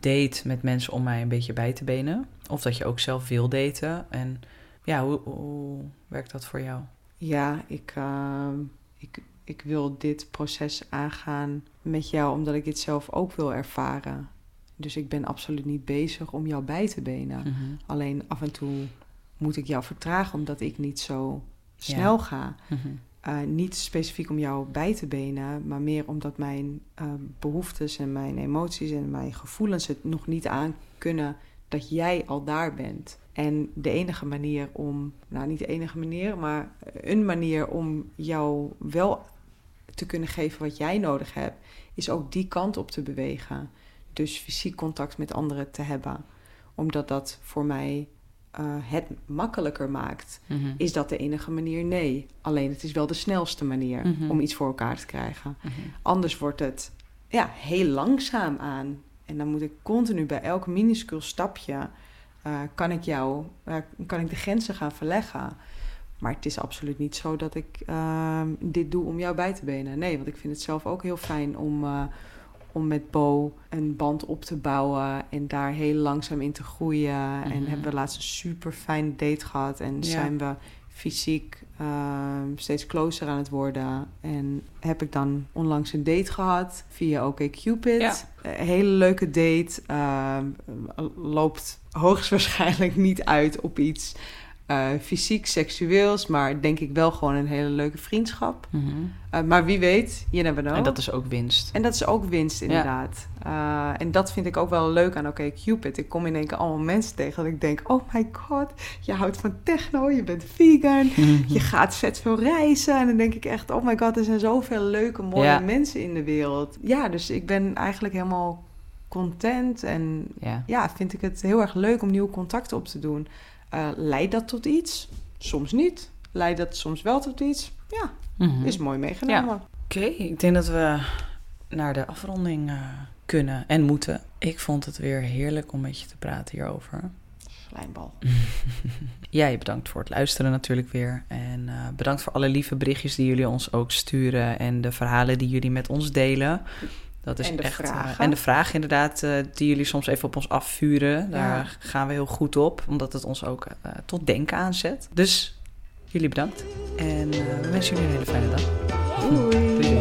date met mensen om mij een beetje bij te benen. Of dat je ook zelf wil daten. En ja, hoe, hoe werkt dat voor jou? ja ik, ehm, ik, ik wil dit proces aangaan met jou omdat ik dit zelf ook wil ervaren. Dus ik ben absoluut niet bezig om jou bij te benen. Mhm. Alleen af en toe moet ik jou vertragen omdat ik niet zo snel ga. Mhm. Uh, niet specifiek om jou bij te benen, maar meer omdat mijn uh, behoeftes en mijn emoties en mijn gevoelens het nog niet aan kunnen dat jij al daar bent. En de enige manier om, nou niet de enige manier, maar een manier om jou wel te kunnen geven wat jij nodig hebt, is ook die kant op te bewegen. Dus fysiek contact met anderen te hebben. Omdat dat voor mij uh, het makkelijker maakt. Mhm. Is dat de enige manier? Nee. Alleen het is wel de snelste manier Mhm. om iets voor elkaar te krijgen. Mhm. Anders wordt het ja, heel langzaam aan. En dan moet ik continu bij elk minuscuul stapje... uh, kan ik jou, uh, kan ik de grenzen gaan verleggen. Maar het is absoluut niet zo dat ik uh, dit doe om jou bij te benen. Nee, want ik vind het zelf ook heel fijn om, om met Bo een band op te bouwen en daar heel langzaam in te groeien. Mm -hmm. En hebben we laatst een super fijne date gehad en ja. zijn we fysiek uh, steeds closer aan het worden. En heb ik dan onlangs een date gehad via OkCupid. Ja. Een hele leuke date. Uh, loopt hoogstwaarschijnlijk niet uit op iets uh, fysiek, seksueels, maar denk ik wel gewoon een hele leuke vriendschap. Mm -hmm. uh, maar wie weet, je never know. En dat is ook winst. En dat is ook winst, inderdaad. Ja. Uh, en dat vind ik ook wel leuk aan Oké Cupid. Ik kom in één keer allemaal mensen tegen dat ik denk... oh my god, je houdt van techno, je bent vegan... je gaat vet veel reizen. En dan denk ik echt, oh my god, er zijn zoveel leuke, mooie ja. mensen in de wereld. Ja, dus ik ben eigenlijk helemaal content. En ja. ja, vind ik het heel erg leuk om nieuwe contacten op te doen... Uh, leidt dat tot iets? Soms niet. Leidt dat soms wel tot iets? Ja, mm -hmm. is mooi meegenomen. Ja. Oké, okay, ik denk dat we naar de afronding uh, kunnen en moeten. Ik vond het weer heerlijk om met je te praten hierover. Lijnbal. Jij bedankt voor het luisteren natuurlijk weer. En uh, bedankt voor alle lieve berichtjes die jullie ons ook sturen. En de verhalen die jullie met ons delen. Dat is en de echt, vragen. Uh, en de vragen inderdaad, uh, die jullie soms even op ons afvuren. Daar ja. gaan we heel goed op, omdat het ons ook uh, tot denken aanzet. Dus jullie bedankt. En we wensen jullie een hele fijne dag. Doei. Doei.